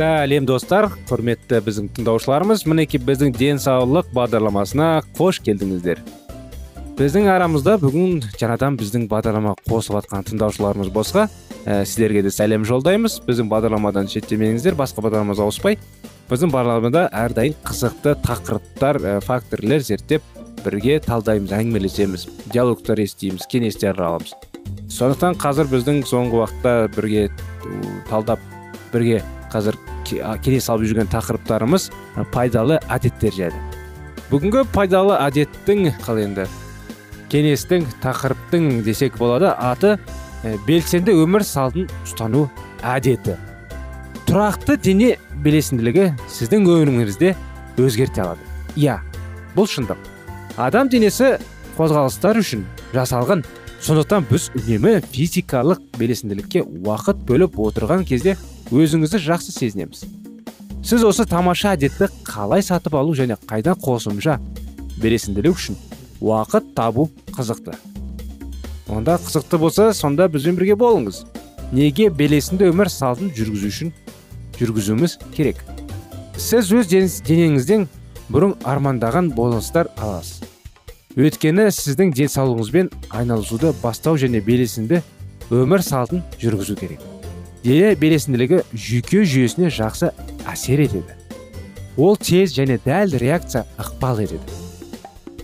Сәлем достар құрметті біздің тыңдаушыларымыз мінекей біздің денсаулық бағдарламасына қош келдіңіздер. Біздің арамызда бүгін жаңадан біздің бағдарлама қосып жатқан тыңдаушыларымыз болса ә, сіздерге де сәлем жолдаймыз. Біздің бағдарламадан шеттемеңіздер басқа бағдарламамызға ауыспай. Біздің бағдарламада әрдайым қызықты тақырыптар ә, факторлер зерттеп бірге талдаймыз әңгімелесеміз диалогтар естиміз кеңестер аламыз сондықтан қазір біздің соңғы уақытта бірге талдап бірге қазір келе салып жүрген тақырыптарымыз пайдалы әдеттер жайлы. Бүгінгі пайдалы әдеттің қалай енді кеңестің тақырыптың десек болады аты белсенді өмір салтын ұстану әдеті. Тұрақты дене белесінділігі сіздің өміріңізде өзгерте алады. Иә бұл шындық. Адам денесі қозғалыстар үшін жасалған сондықтан біз үнемі физикалық белесінділікке уақыт бөліп отырған кезде өзіңізді жақсы сезінеміз. Сіз осы тамаша әдетті қалай сатып алу және қайдан қосымша бересінділік үшін уақыт табу қызықты. Онда қызықты болса сонда бізбен бірге болыңыз. Неге белесінде өмір салтын жүргізу үшін жүргізуіміз керек. Сіз өз денеңізден бұрын армандаған бонустар аласыз. Өйткені сіздің денсаулығыңызбен айналысуды бастау және белесінді өмір салтын жүргізу керек. Дене белесінділігі жүйке жүйесіне жақсы әсер етеді. Ол тез және дәл реакция ықпал етеді.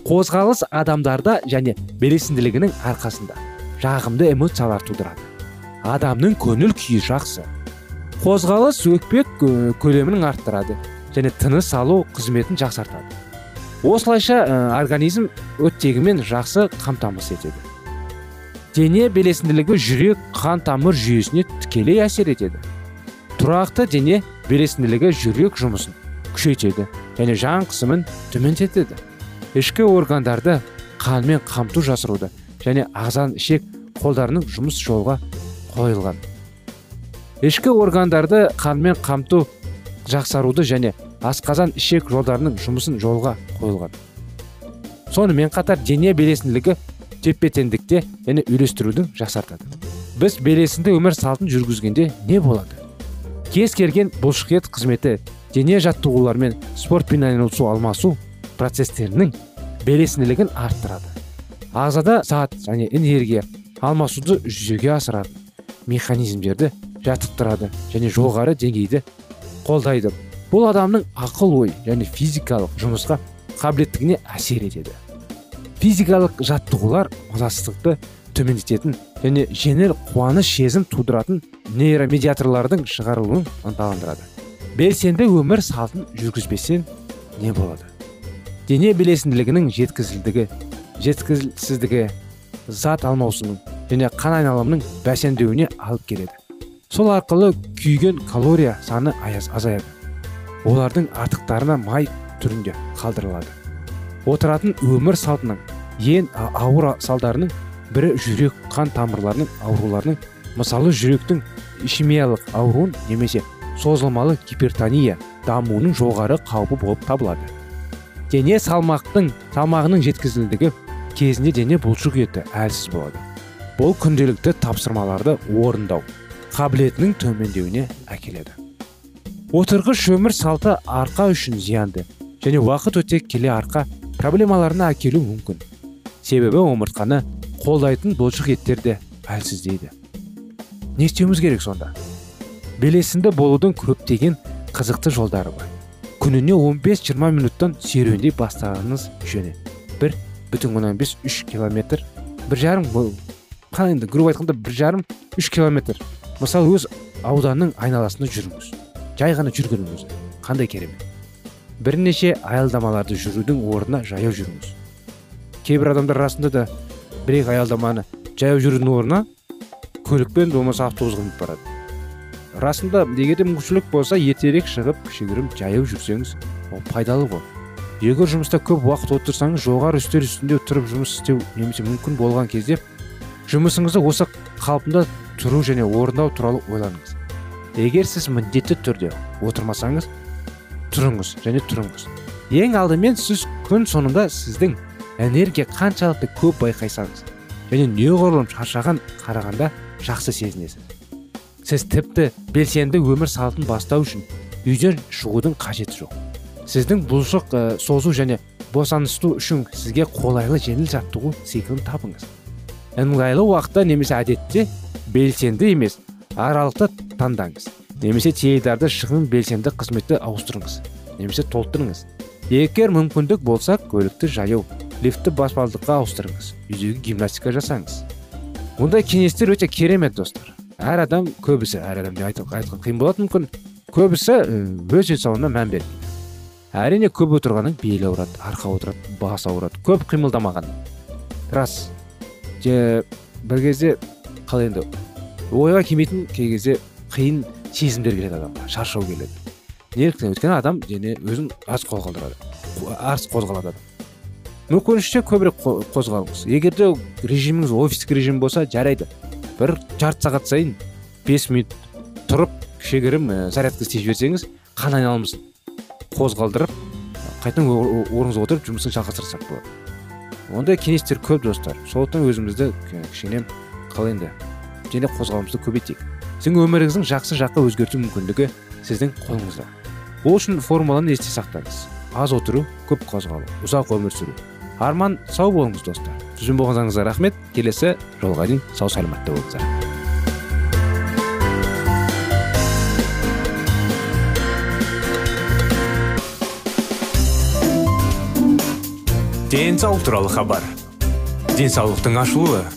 Қозғалыс адамдарда және белесінділігінің арқасында жағымды эмоциялар тудырады. Адамның көңіл күйі жақсы. Қозғалыс өкпе көлемін арттырады және тыныс алу қызметін жақсартады. Осылайша организм оттегімен жақсы қамтамасыз етеді. Дене белесінділігі жүрек қан тамыр жүйесіне тікелей әсер етеді. Тұрақты дене белесінділігі жүрек жұмысын күшейтеді және жан қысымын төмендетеді. Ішкі органдарды қанмен қамту жасыруды және ағзан ішек қолдарының жұмыс жолға қойылған. Ішкі органдарды қанмен қамту жақсаруды және асқазан ішек жолдарының жұмысын жолға қойылған. Сонымен қатар дене белесінділігі тепе теңдікте және үйлестірудің жақсартады. Біз белесінде өмір салтын жүргізгенде не болады? Кез келген бұлшықет қызметі дене жаттығулармен спортпен айналысу алмасу процестерінің белесінділігін арттырады. Ағзада зат және энергия алмасуды жүзеге асырады. Механизмдерді жаттықтырады және жоғары деңгейді қолдайды. Бұл адамның ақыл ой және физикалық жұмысқа қабілеттігіне әсер етеді. Физикалық жаттығулар мазасыздықты төмендететін және жеңіл қуаныш сезім тудыратын нейромедиаторлардың шығарылуын ынталандырады. Белсенді өмір салтын жүргізбесең не болады? Дене белесінділігінің жеткізілдігі жеткізілсіздігі зат алмаусының және қан айналымының бәсеңдеуіне алып келеді. Сол арқылы күйген калория саны аяз азаяды олардың артықтарына май түрінде қалдырылады. Отыратын өмір салтының ең ауыр салдарының бірі жүрек қан тамырларының ауруларының мысалы жүректің ишемиялық ауруын немесе созылмалы гипертония дамуының жоғары қаупі болып табылады. Дене салмақтың салмағының жеткізілдігі кезінде дене бұлшық еті әлсіз болады. Бұл күнделікті тапсырмаларды орындау қабілетінің төмендеуіне әкеледі. Отырғыш өмір салты арқа үшін зиянды және уақыт өте келе арқа проблемаларына әкелуі мүмкін. Себебі омыртқаны қолдайтын бұлшық еттер де әлсіздейді не істеуіміз керек сонда? Белесінде болудың көптеген қызықты жолдары бар. Күніне 15-20 минуттан серуендей бастағаныңыз жөне бір бүтін оннан бес үш километр бір жарым қалай енді грубо айтқанда бір жарым үш километр. Мысалы өз ауданның айналасында жүріңіз. Жай ғана жүргеннің өзі қандай керемет. Бірнеше аялдамаларды жүрудің орнына жаяу жүріңіз. Кейбір адамдар расында да бір екі аялдаманы жаяу жүрудің орнына көлікпен болмаса автобусқа мініп барады. Расында егер де мүмкіншілік болса ертерек шығып кішігірім жаяу жүрсеңіз ол пайдалы ғой егер жұмыста көп уақыт отырсаңыз жоғары үстел үстінде тұрып жұмыс істеу немесе мүмкін болған кезде жұмысыңызды осы қалпында тұру және орындау туралы ойланыңыз. Егер сіз міндетті түрде отырмасаңыз тұрыңыз және тұрыңыз. Ең алдымен сіз күн соңында сіздің энергия қаншалықты көп байқайсаңыз және неғұрлым шаршаған қарағанда жақсы сезінесіз. Сіз тіпті белсенді өмір салтын бастау үшін үйден шығудың қажеті жоқ. Сіздің бұлшық ә, созу және босанысту үшін сізге қолайлы жеңіл жаттығу циклін табыңыз ыңғайлы уақытта немесе әдетте белсенді емес аралықты таңдаңыз. Немесе теледидарды шығын белсенді қызметті ауыстырыңыз немесе толтырыңыз егер мүмкіндік болса көлікті жаяу лифтті баспалдыққа ауыстырыңыз үйдегі гимнастика жасаңыз. Мұндай кеңестер өте керемет достар. Әр адам көбісі әр адам деп айтқан қиын болады мүмкін. Көбісі өз денсаулығына мән бермейді. Әрине көп отырғаннан бел ауырады арқа ауырады бас ауырады көп қимылдамаған рас. Бір кезде қалай енді ойға келмейтін кей кезде қиын сезімдер келеді адамға шаршау келеді. Неліктен өйткені адам дене өзін аз қозғалдырады. Аз қозғалады адам. Мүмкіншінше көбірек қозғалыңыз егер де режиміңіз офистік режим болса жарайды. Бір жарты сағат сайын бес минут тұрып кішігірім ә, зарядка істеп жіберсеңіз қан айналымын қозғалдырып қайтадан орныңызға отырып жұмысын жалғастырсақ болады. Ондай кеңестер көп достар. Сондықтан өзімізді кішкене қалай енді және қозғалысымызды көбейтейік сіздің өміріңіздің жақсы жаққа өзгерту мүмкіндігі сіздің қолыңызда. Ол үшін формуланы есте сақтаңыз. Аз отыру көп қозғалу ұзақ өмір сүру. Арман сау болыңыз достар. Бізбен болғаныңызға рахмет. Келесі жолға дейін сау саламатта болыңыздар. Денсаулық туралы хабар. Денсаулықтың ашылуы.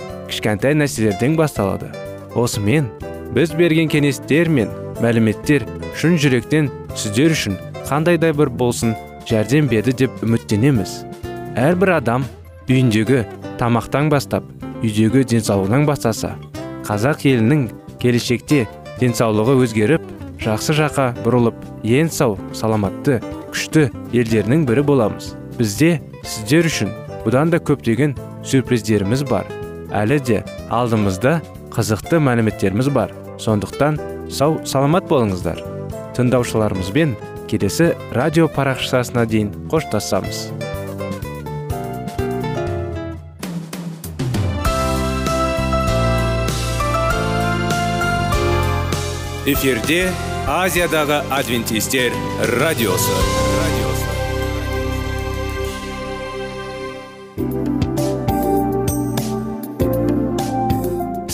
кішкентай нәрселерден басталады. Осымен біз берген кеңестер мен мәліметтер шын жүректен сіздер үшін қандай да бір болсын жәрдем берді деп үміттенеміз. Әрбір адам үйіндегі тамақтан бастап үйдегі денсаулығынан бастаса қазақ елінің келешекте денсаулығы өзгеріп жақсы жаққа бұрылып ен сау саламатты күшті елдерінің бірі боламыз. Бізде сіздер үшін бұдан да көптеген сюрприздеріміз бар. Әлі де алдымызда қызықты мәліметтеріміз бар. Сондықтан сау саламат болыңыздар. Тыңдаушыларымызбен келесі радио парақшасына дейін қоштасамыз. Эфирде азиядағы адвентистер радиосы.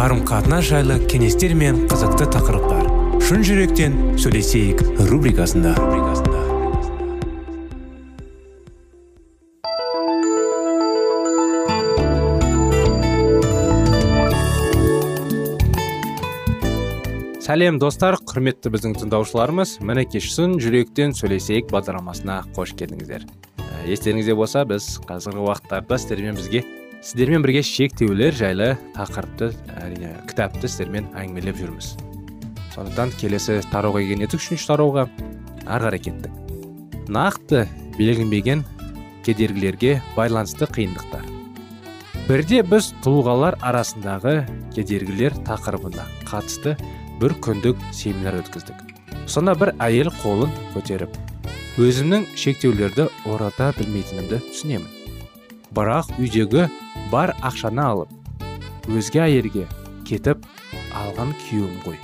Қарым қатынас жайлы кеңестер мен қызықты тақырыптар. Шын жүректен сөйлесейік рубрикасында. Сәлем достар құрметті біздің тыңдаушыларымыз. Мінекей шын жүректен сөйлесейік бағдарламасына қош келдіңіздер. Естеріңізде болса біз қазіргі уақыттарда сіздермен бізге сіздермен бірге шектеулер жайлы тақырыпты әрине кітапты сіздермен әңгімелеп жүрміз. Сондықтан келесі тарауға келген едік үшінші тарауға ары қарай кеттік. Нақты белгіленбеген кедергілерге байланысты қиындықтар. Бірде біз тұлғалар арасындағы кедергілер тақырыбына қатысты бір күндік семинар өткіздік. Сонда бір әйел қолын көтеріп өзімнің шектеулерді ората білмейтінімді түсінемін. Бірақ үйдегі бар ақшаны алып өзге әйелге кетіп алған күйеуім ғой.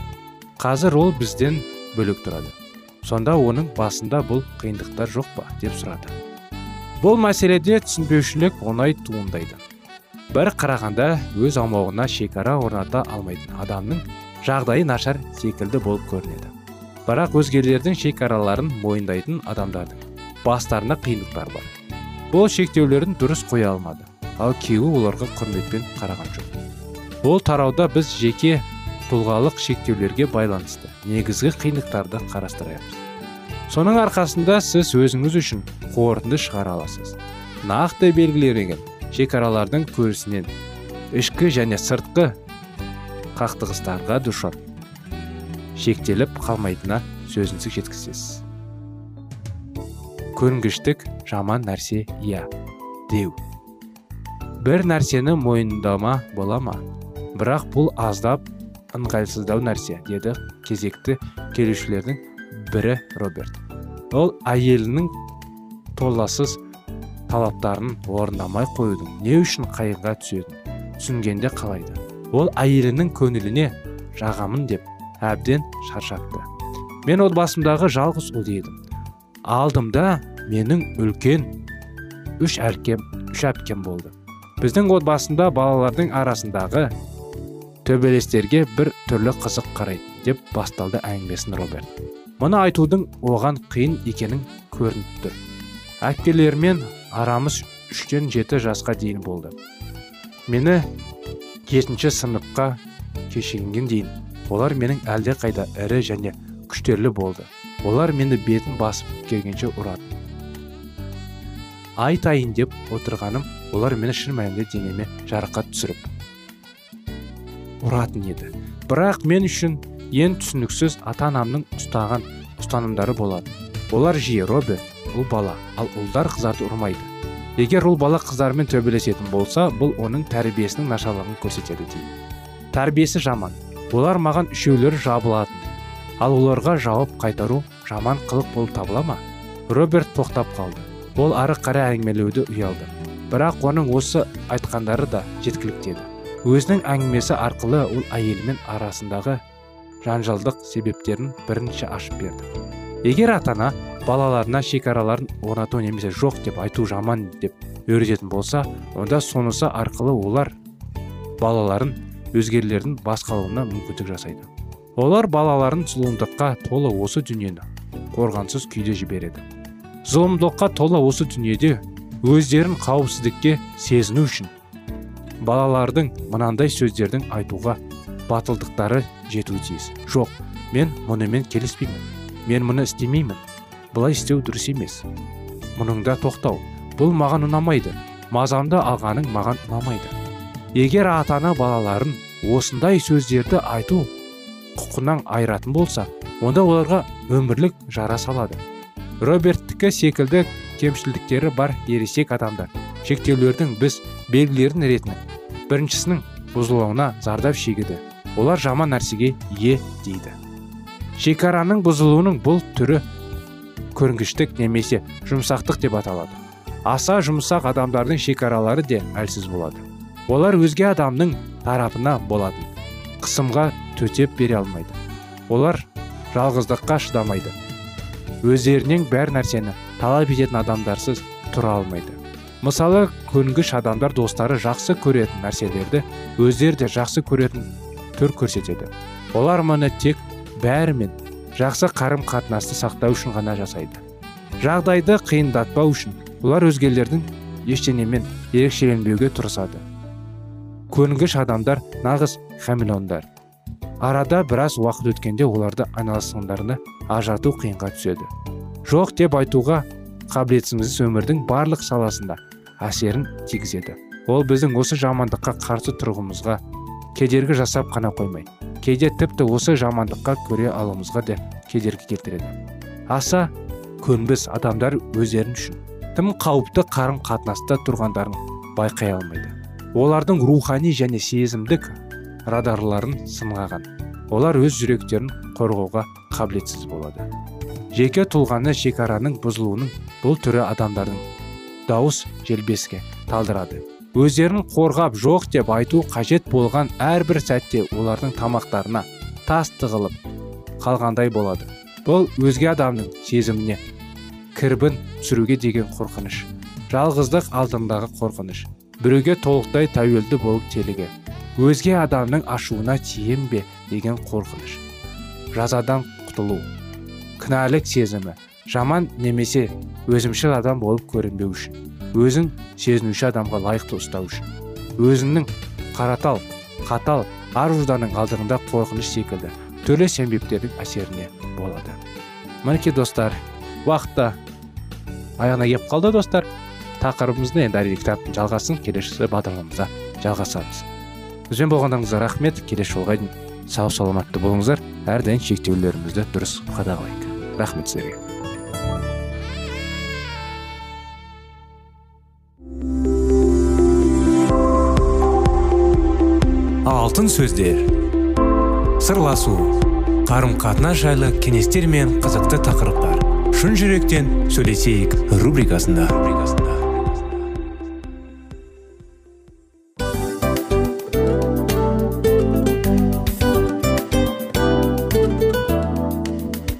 Қазір ол бізден бөлек тұрады. Сонда оның басында бұл қиындықтар жоқ па деп сұрады. Бұл мәселеде түсінбеушілік оңай туындайды. Бір қарағанда өз аумағына шекара орната алмайтын адамның жағдайы нашар секілді болып көрінеді. Бірақ өзгелердің шекараларын мойындайтын адамдардың бастарына қиындықтар бар. Бұл шектеулерін дұрыс қоя алмады. Ал күйеуі оларға құрметпен қараған жоқ. Бұл тарауда біз жеке тұлғалық шектеулерге байланысты негізгі қиындықтарды қарастырамыз соның арқасында сіз өзіңіз үшін қорытынды шығара аласыз. Нақты белгіленген шекаралардың көрісінен ішкі және сыртқы қақтығыстарға душар шектеліп қалмайтынына сөзіңізді жеткізесіз. Көнгіштік жаман нәрсе иә деу. Бір нәрсені мойындама бола ма? Бірақ бұл аздап ыңғайсыздау нәрсе деді кезекті келушілердің бірі роберт. Ол әйелінің толассыз талаптарын орындамай қоюдың не үшін қайғыға түсетінін түсінгенде қалайды. Ол әйелінің көңіліне жағамын деп әбден шаршапты. Мен отбасымдағы жалғыз ұл едім. Алдымда менің үлкен үш әлкем үш әпкем болды. Біздің отбасында балалардың арасындағы төбелестерге бір түрлі қызық қарайтын деп басталды әңгімесін роберт. Мұны айтудың оған қиын екенін көрініп тұр. Әпкелермен арамыз үштен жеті жасқа дейін болды. Мені жетінші сыныпқа кешегенге дейін олар менің әлде қайда ірі және күштерлі болды. Олар мені бетін басып келгенше ұрады. Айтайын деп отырғаным олар мені шын мәнінде денеме жарақат түсіріп ұратын еді. Бірақ мен үшін ең түсініксіз ата анамның ұстаған ұстанымдары болады олар жиі роберт ұл бала ал ұлдар қыздарды ұрмайды. Егер ұл бала қыздармен төбелесетін болса бұл оның тәрбиесінің нашарлығын көрсетеді дейді. Тәрбиесі жаман. Олар маған үшеулері жабылатын. Ал оларға жауап қайтару жаман қылық болып табыла ма? Роберт тоқтап қалды. Ол ары қарай әңгімелеуді ұялды. Бірақ оның осы айтқандары да жеткілікті еді өзінің әңгімесі арқылы ол әйелімен арасындағы жанжалдық себептерін бірінші ашып берді. Егер ата ана балаларына шекараларын орнату немесе жоқ деп айту жаман деп үйрететін болса онда сонысы арқылы олар балаларын өзгелердің басқалуына мүмкіндік жасайды. Олар балаларын зұлымдыққа толы осы дүниені қорғансыз күйде жібереді. Зұлымдыққа толы осы дүниеде өздерін қауіпсіздікке сезіну үшін балалардың мынандай сөздердің айтуға батылдықтары жетуі тиіс. Жоқ мен мұнымен келіспеймін. Мен мұны істемеймін. Бұлай істеу дұрыс емес. Мұныңда тоқтау. Бұл маған ұнамайды. Мазамды алғаның маған ұнамайды. Егер ата ана балаларын осындай сөздерді айту құқынан айыратын болса онда оларға өмірлік жара салады. Роберттікі секілді кемшіліктері бар ересек адамдар. Шектеулердің біз белгілерін ретінен. Біріншісінің бұзылуына зардап шегеді. Олар жаман нәрсеге ие дейді. Шекараның бұзылуының бұл түрі көрінгіштік немесе жұмсақтық деп аталады. Аса жұмсақ адамдардың шекаралары де әлсіз болады. Олар өзге адамның тарапына болатын. Қысымға төтеп бере алмайды. Олар жалғыздыққа шыдамайды. Өздерінен бәр нәрсені талап ететін адамдарсыз тұра алмайды. Мысалы көнгіш адамдар достары жақсы көретін нәрселерді өздері де жақсы көретін түр көрсетеді. Олар мұны тек бәрімен жақсы қарым қатынасты сақтау үшін ғана жасайды. Жағдайды қиындатпау үшін олар өзгелердің ештеңемен ерекшеленбеуге тырысады. Көнгіш адамдар нағыз хамелеондар. Арада біраз уақыт өткенде оларды айналасындарына ажырату қиынға түседі. Жоқ деп айтуға қабілетсіз өмірдің барлық саласында әсерін тигізеді. Ол біздің осы жамандыққа қарсы тұрғымызға кедергі жасап қана қоймай кейде тіпті осы жамандыққа көре алуымызға да кедергі келтіреді. Аса көнбіс адамдар өздерін үшін тым қауіпті қарым қатынаста тұрғандарын байқай алмайды. Олардың рухани және сезімдік радарларын сынғаған олар өз жүректерін қорғауға қабілетсіз болады. Жеке тұлғаны шекараның бұзылуының бұл түрі адамдардың дауыс желбеске талдырады. Өздерін қорғап жоқ деп айту қажет болған әрбір сәтте олардың тамақтарына тас тығылып қалғандай болады. Бұл өзге адамның сезіміне кірбін түсіруге деген қорқыныш жалғыздық алдындағы қорқыныш біреуге толықтай тәуелді болып телігі өзге адамның ашуына тием бе деген қорқыныш. Жазадан құтылу кінәлік сезімі жаман немесе өзімшіл адам болып көрінбеу үшін өзін сезінуші адамға лайықты ұстау үшін өзінің қаратал қатал ар ұжданың алдығында қорқыныш секілді түрлі себептердің әсеріне болады. Мінекей достар уақытта аяғына келіп қалды достар. Тақырыбымызды енді әрине кітаптың жалғасын келесі бағдарламамызда жалғасамыз. Бізбен болғандарыңызға рахмет. Келесі жолға дейін сау саламатты болыңыздар. Әрдайым шектеулерімізді дұрыс қадағалайық. Рахмет сіздерге алтын сөздер. Сырласу. Қарым қатынас жайлы кеңестер мен қызықты тақырыптар. Шын жүректен сөйлесейік рубрикасында.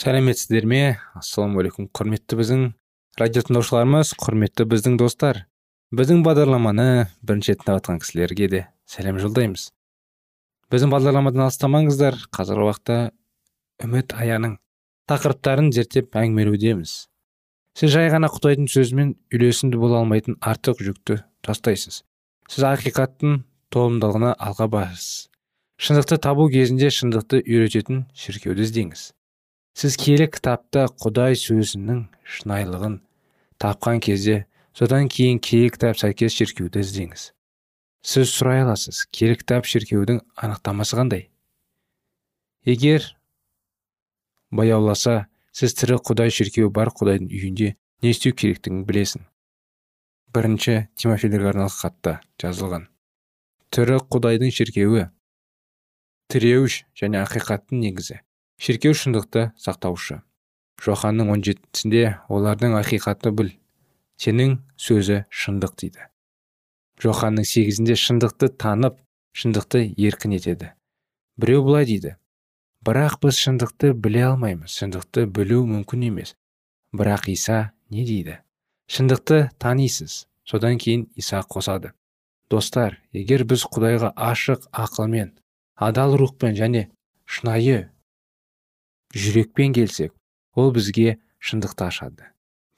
Сәлеметсіздер ме? Ассалаумағалейкум құрметті біздің радио тыңдаушыларымыз құрметті біздің достар. Біздің бағдарламаны бірінші рет тыңдап жатқан кісілерге де сәлем жолдаймыз. Біздің бағдарламадан алыстамаңыздар қазіргі уақытта үміт аяның тақырыптарын зерттеп әңгімелеудеміз. Сіз жай ғана құдайдың сөзімен үйлесімді бола алмайтын артық жүкті тастайсыз. Сіз ақиқаттың толымдылығына алға басасыз шындықты табу кезінде шындықты үйрететін шіркеуді іздеңіз. Сіз киелі кітапта құдай сөзінің шынайылығын тапқан кезде содан кейін киелі кітап сәйкес шіркеуді іздеңіз. Сіз сұрай аласыз киелі кітап шіркеудің анықтамасы қандай? Егер баяуласа сіз тірі құдай шіркеуі бар құдайдың үйінде не істеу керектігін білесің. Бірінші тимофейлерге арналған хатта жазылған. Тірі құдайдың шіркеуі тіреуіш және ақиқаттың негізі. Шіркеу шындықты сақтаушы. Жоханның он жетісінде олардың ақиқатты біл сенің сөзі шындық дейді. Жоханның сегізінде шындықты танып шындықты еркін етеді. Біреу былай дейді. Бірақ біз шындықты біле алмаймыз шындықты білу мүмкін емес. Бірақ иса не дейді? Шындықты танисыз содан кейін иса қосады. Достар егер біз құдайға ашық ақылмен адал рухпен және шынайы жүрекпен келсек ол бізге шындықты ашады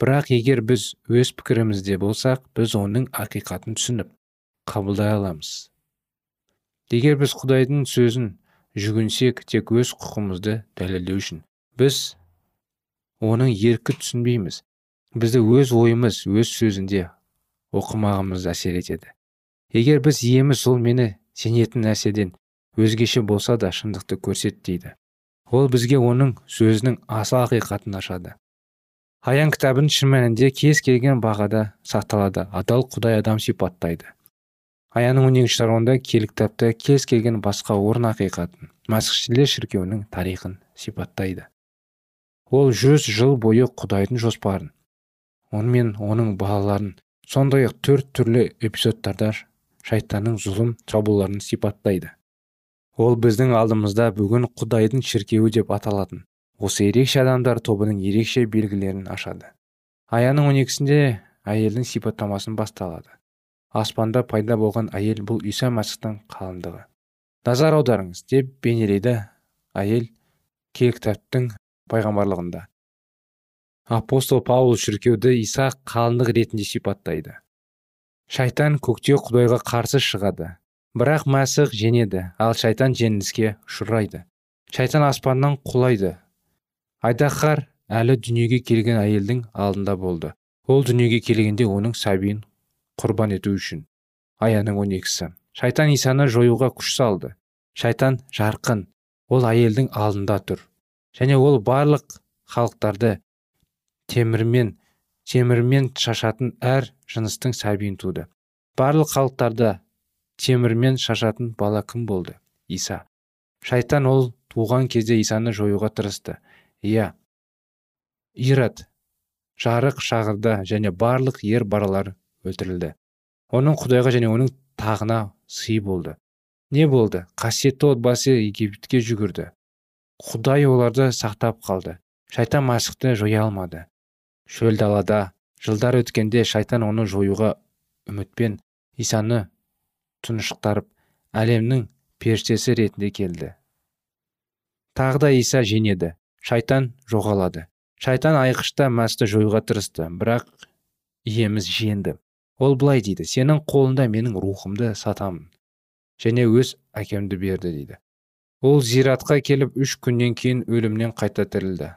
бірақ егер біз өз пікірімізде болсақ біз оның ақиқатын түсініп қабылдай аламыз. Егер біз құдайдың сөзін жүгінсек тек өз құқымызды дәлелдеу үшін біз оның еркі түсінбейміз. Бізді өз ойымыз өз сөзінде оқымағымыз әсер етеді. Егер біз иеміз сол мені сенетін нәрседен өзгеше болса да шындықты көрсет дейді. Ол бізге оның сөзінің асыл ақиқатын ашады. Аян кітабын шын мәнінде кез келген бағада сақталады адал құдай адам сипаттайды. Аянның он екінші тарауында кітапта кез келген басқа орын ақиқатын мәсіхшілер шіркеуінің тарихын сипаттайды. Ол жүз жыл бойы құдайдың жоспарын онымен оның балаларын сондай ақ төрт түрлі эпизодтарда шайтанның зұлым шабуылдарын сипаттайды. Ол біздің алдымызда бүгін құдайдың шіркеуі деп аталатын осы ерекше адамдар тобының ерекше белгілерін ашады. Аяның он екісінде әйелдің сипаттамасын басталады. Аспанда пайда болған әйел бұл иса мәсіхтің қалыңдығы. Назар аударыңыз деп бейнелейді әйел киелі кітаптың пайғамбарлығында. Апостол паул шіркеуді иса қалыңдық ретінде сипаттайды. Шайтан көкте құдайға қарсы шығады. Бірақ мәсіх женеді ал шайтан жеңіліске ұшырайды. Шайтан аспаннан құлайды. Айдаһар әлі дүниеге келген әйелдің алдында болды. Ол дүниеге келгенде оның сәбиін құрбан ету үшін. Аяның он екісі. Шайтан исаны жоюға күш салды. Шайтан жарқын. Ол әйелдің алдында тұр. Және ол барлық халықтарды темірмен темірмен шашатын әр жыныстың сәбиін туды. Барлық халықтарда темірмен шашатын бала кім болды? Иса. Шайтан ол туған кезде исаны жоюға тырысты. Иә. Ират жарық шағырда және барлық ер баралар өлтірілді. Оның құдайға және оның тағына сый болды. Не болды? Қасиетті отбасы египетке жүгірді. Құдай оларды сақтап қалды. Шайтан масықты жоя алмады. Шөл далада жылдар өткенде шайтан оны жоюға үмітпен исаны тұншықтарып әлемнің періштесі ретінде келді. Тағы да иса жеңеді. Шайтан жоғалады. Шайтан айқышта мәсті жоюға тырысты бірақ иеміз жеңді. Ол былай дейді сенің қолында менің рухымды сатамын және өз әкемді берді дейді. Ол зиратқа келіп үш күннен кейін өлімнен қайта тірілді.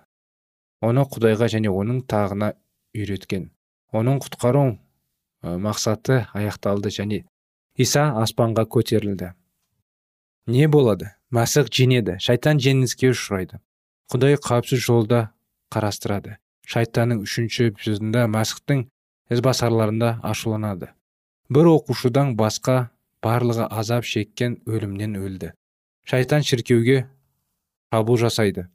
Оны құдайға және оның тағына үйреткен. Оның құтқару мақсаты аяқталды және иса аспанға көтерілді. Не болады? Мәсіх жеңеді шайтан жеңіліске ұшырайды. Құдай қауіпсіз жолда қарастырады. Шайтанның үшінші эпизодында мәсіхтің ізбасарларында ашуланады. Бір оқушыдан басқа барлығы азап шеккен өлімнен өлді. Шайтан шіркеуге шабуыл жасайды.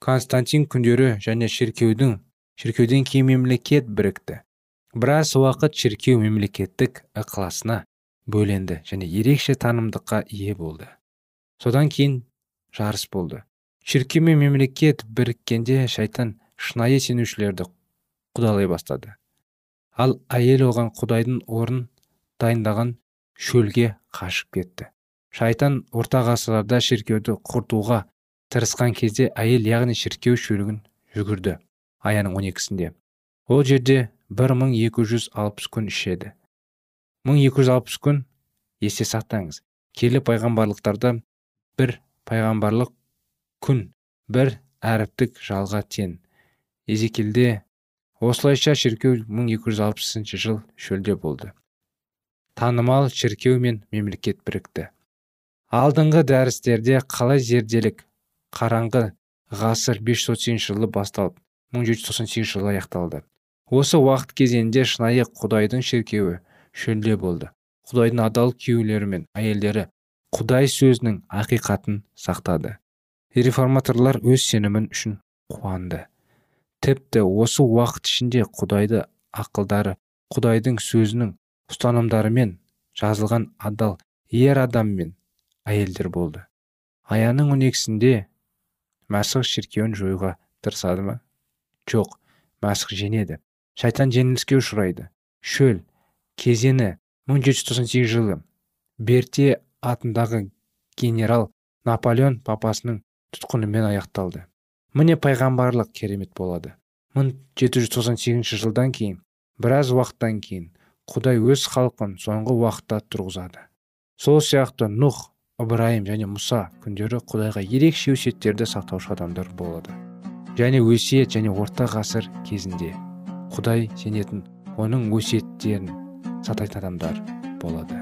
Константин күндері және шіркеудің шіркеуден кейін мемлекет бірікті. Біраз уақыт шіркеу мемлекеттік ықыласына бөленді және ерекше танымдыққа ие болды. Содан кейін жарыс болды. Шіркеу мен мемлекет біріккенде шайтан шынайы сенушілерді құдалай бастады. Ал әйел оған құдайдың орын дайындаған шөлге қашып кетті. Шайтан орта ғасырларда шіркеуді құртуға тырысқан кезде әйел яғни шіркеу шөлігін жүгірді аяның он екісінде. Ол жерде бір мың екі жүз алпыс күн ішеді. Мың екі жүз алпыс күн есте сақтаңыз. Келі пайғамбарлықтарда бір пайғамбарлық күн бір әріптік жалға тең. Езекелде осылайша шіркеу 1260 жыл шөлде болды. Танымал шіркеу мен мемлекет бірікті. Алдыңғы дәрістерде қалай зерделік қараңғы ғасыр 530 жылы басталып 1798 жылы аяқталды. Осы уақыт кезеңінде шынайы құдайдың шіркеуі шөлде болды. Құдайдың адал күйеулері мен әйелдері құдай сөзінің ақиқатын сақтады. Реформаторлар өз сенімін үшін қуанды. Тіпті осы уақыт ішінде құдайды ақылдары құдайдың сөзінің ұстанымдарымен жазылған адал ер адам мен әйелдер болды. Аяның он екісінде мәсіх шіркеуін жоюға тырысады ма? Жоқ мәсіх женеді шайтан жеңіліске ұшырайды. Шөл кезені 1798 жылы берте атындағы генерал наполеон папасының тұтқынымен аяқталды. Міне пайғамбарлық керемет болады. 1798 жылдан кейін біраз уақыттан кейін құдай өз халқын соңғы уақытта тұрғызады. Сол сияқты нұх ыбырайым және мұса күндері құдайға ерекше өсиеттерді сақтаушы адамдар болады. Және өсиет және орта ғасыр кезінде құдай сенетін оның өсиеттерін сатайтын адамдар болады.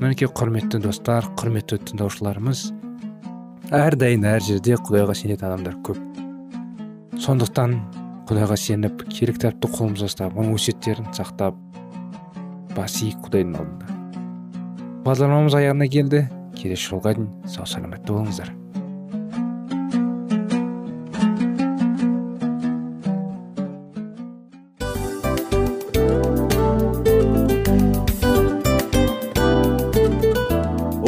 Мінекей құрметті достар құрметті тыңдаушыларымыз әрдайым әр жерде құдайға сенетін адамдар көп. Сондықтан құдайға сеніп керек кітапты қолымызға ұстап оның өсиеттерін сақтап бас иіп құдайдың алдында. Бағдарламамыз аяғына келді. Келесі жолға дейін сау саламатта болыңыздар.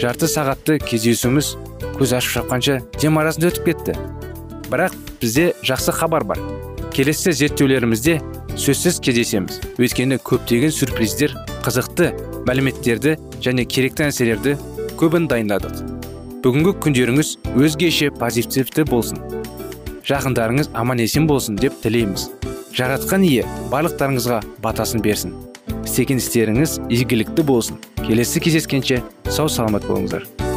Жарты сағатты кездесуіміз көз ашып шапқанша дем арасында өтіп кетті. Бірақ бізде жақсы хабар бар. Келесі зерттеулерімізде сөзсіз кездесеміз. Өйткені көптеген сюрприздер қызықты мәліметтерді және керекті нәрселерді көбін дайындадық. Бүгінгі күндеріңіз өзгеше позитивті болсын. Жақындарыңыз аман есен болсын деп тілейміз. Жаратқан ие барлықтарыңызға батасын берсін. Істеген істеріңіз игілікті болсын. Келесі кездескенше сау саламат болыңыздар.